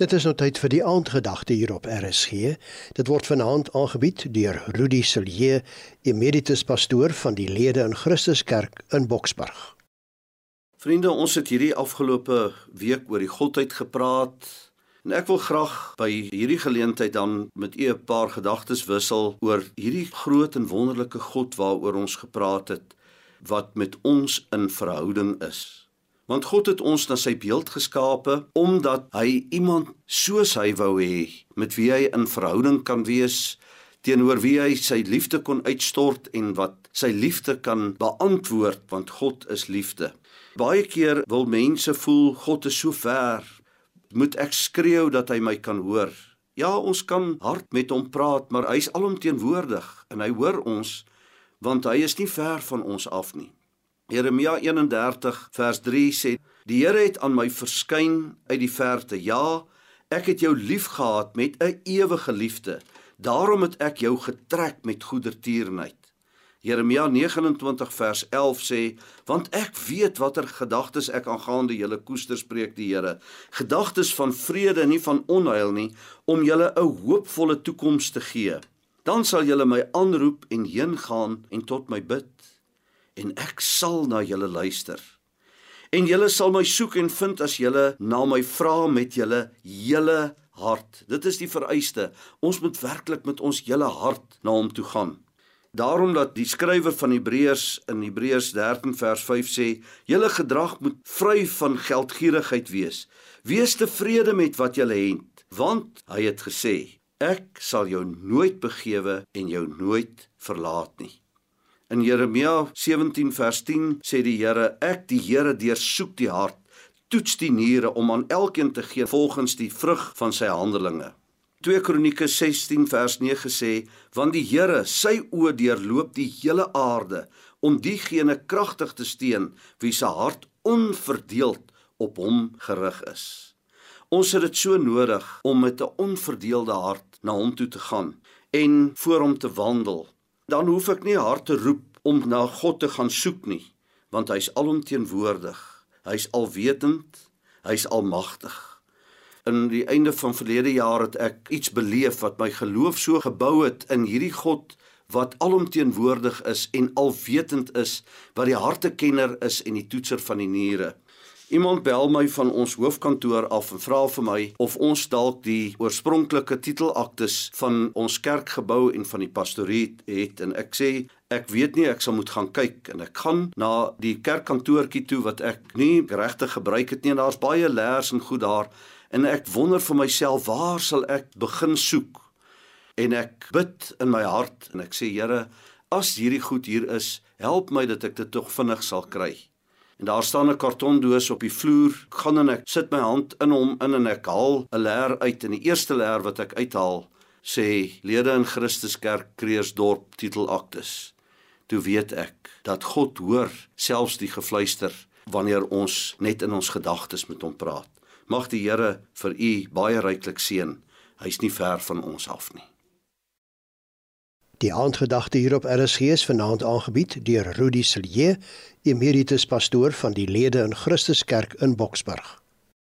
Dit is nou tyd vir die aandgedagte hier op RSG. Dit word vanaand aangebied deur Rudy Silje, emeritus pastoor van die Lede in Christuskerk in Boksburg. Vriende, ons het hierdie afgelope week oor die godheid gepraat en ek wil graag by hierdie geleentheid dan met u 'n paar gedagtes wissel oor hierdie groot en wonderlike God waaroor ons gepraat het wat met ons in verhouding is. Want God het ons na sy beeld geskape omdat hy iemand soos hy wou hê met wie hy in verhouding kan wees teenoor wie hy sy liefde kon uitstort en wat sy liefde kan beantwoord want God is liefde. Baie keer wil mense voel God is so ver. Moet ek skreeu dat hy my kan hoor? Ja, ons kan hard met hom praat, maar hy's alomteenwoordig en hy hoor ons want hy is nie ver van ons af nie. Jeremia 31 vers 3 sê: Die Here het aan my verskyn uit die verte. Ja, ek het jou liefgehad met 'n ewige liefde. Daarom het ek jou getrek met goedertierenheid. Jeremia 29 vers 11 sê: Want ek weet watter gedagtes ek aangaande julle koester spreek die Here, gedagtes van vrede en nie van onheil nie, om julle 'n hoopvolle toekoms te gee. Dan sal julle my aanroep en heen gaan en tot my bid en ek sal na julle luister. En julle sal my soek en vind as julle na my vra met julle hele hart. Dit is die vereiste. Ons moet werklik met ons hele hart na hom toe gaan. Daarom dat die skrywer van Hebreërs in Hebreërs 13 vers 5 sê, julle gedrag moet vry van geldgierigheid wees. Wees tevrede met wat julle het, want hy het gesê, ek sal jou nooit begewe en jou nooit verlaat nie. In Jeremia 17 vers 10 sê die Here: Ek die Here deursoek die hart, toets die niere om aan elkeen te gee volgens die vrug van sy handelinge. 2 Kronieke 16 vers 9 sê: Want die Here, sy oë deurloop die hele aarde om diegene kragtig te steun wie se hart onverdeeld op hom gerig is. Ons het dit so nodig om met 'n onverdeelde hart na hom toe te gaan en voor hom te wandel dan hoef ek nie hard te roep om na God te gaan soek nie, want hy's alomteenwoordig. Hy's alwetend, hy's almagtig. In die einde van verlede jaar het ek iets beleef wat my geloof so gebou het in hierdie God wat alomteenwoordig is en alwetend is, wat die hartekenner is en die toetser van die niere. Iemand bel my van ons hoofkantoor af en vra vir my of ons dalk die oorspronklike titelaktes van ons kerkgebou en van die pastorie het. En ek sê ek weet nie ek sal moet gaan kyk. En ek gaan na die kerkkantoortjie toe wat ek nie regtig gebruik het nie. En daar's baie leers en goed daar. En ek wonder vir myself waar sal ek begin soek? En ek bid in my hart en ek sê Here as hierdie goed hier is help my dat ek dit tog vinnig sal kry En daar staan 'n kartondoos op die vloer. Ek gaan en ek sit my hand in hom in en ek haal 'n leer uit en die eerste leer wat ek uithaal sê lede in Christuskerk Kreersdorp titelaktes. Toe weet ek dat God hoor selfs die gefluister wanneer ons net in ons gedagtes met hom praat. Mag die Here vir u baie ryklik seën. Hy's nie ver van ons af nie. Die aandgedagte hier op RSG is vanaand aangebied deur Rudy Silje, emeritus pastoor van die Lede in Christuskerk in Boksburg.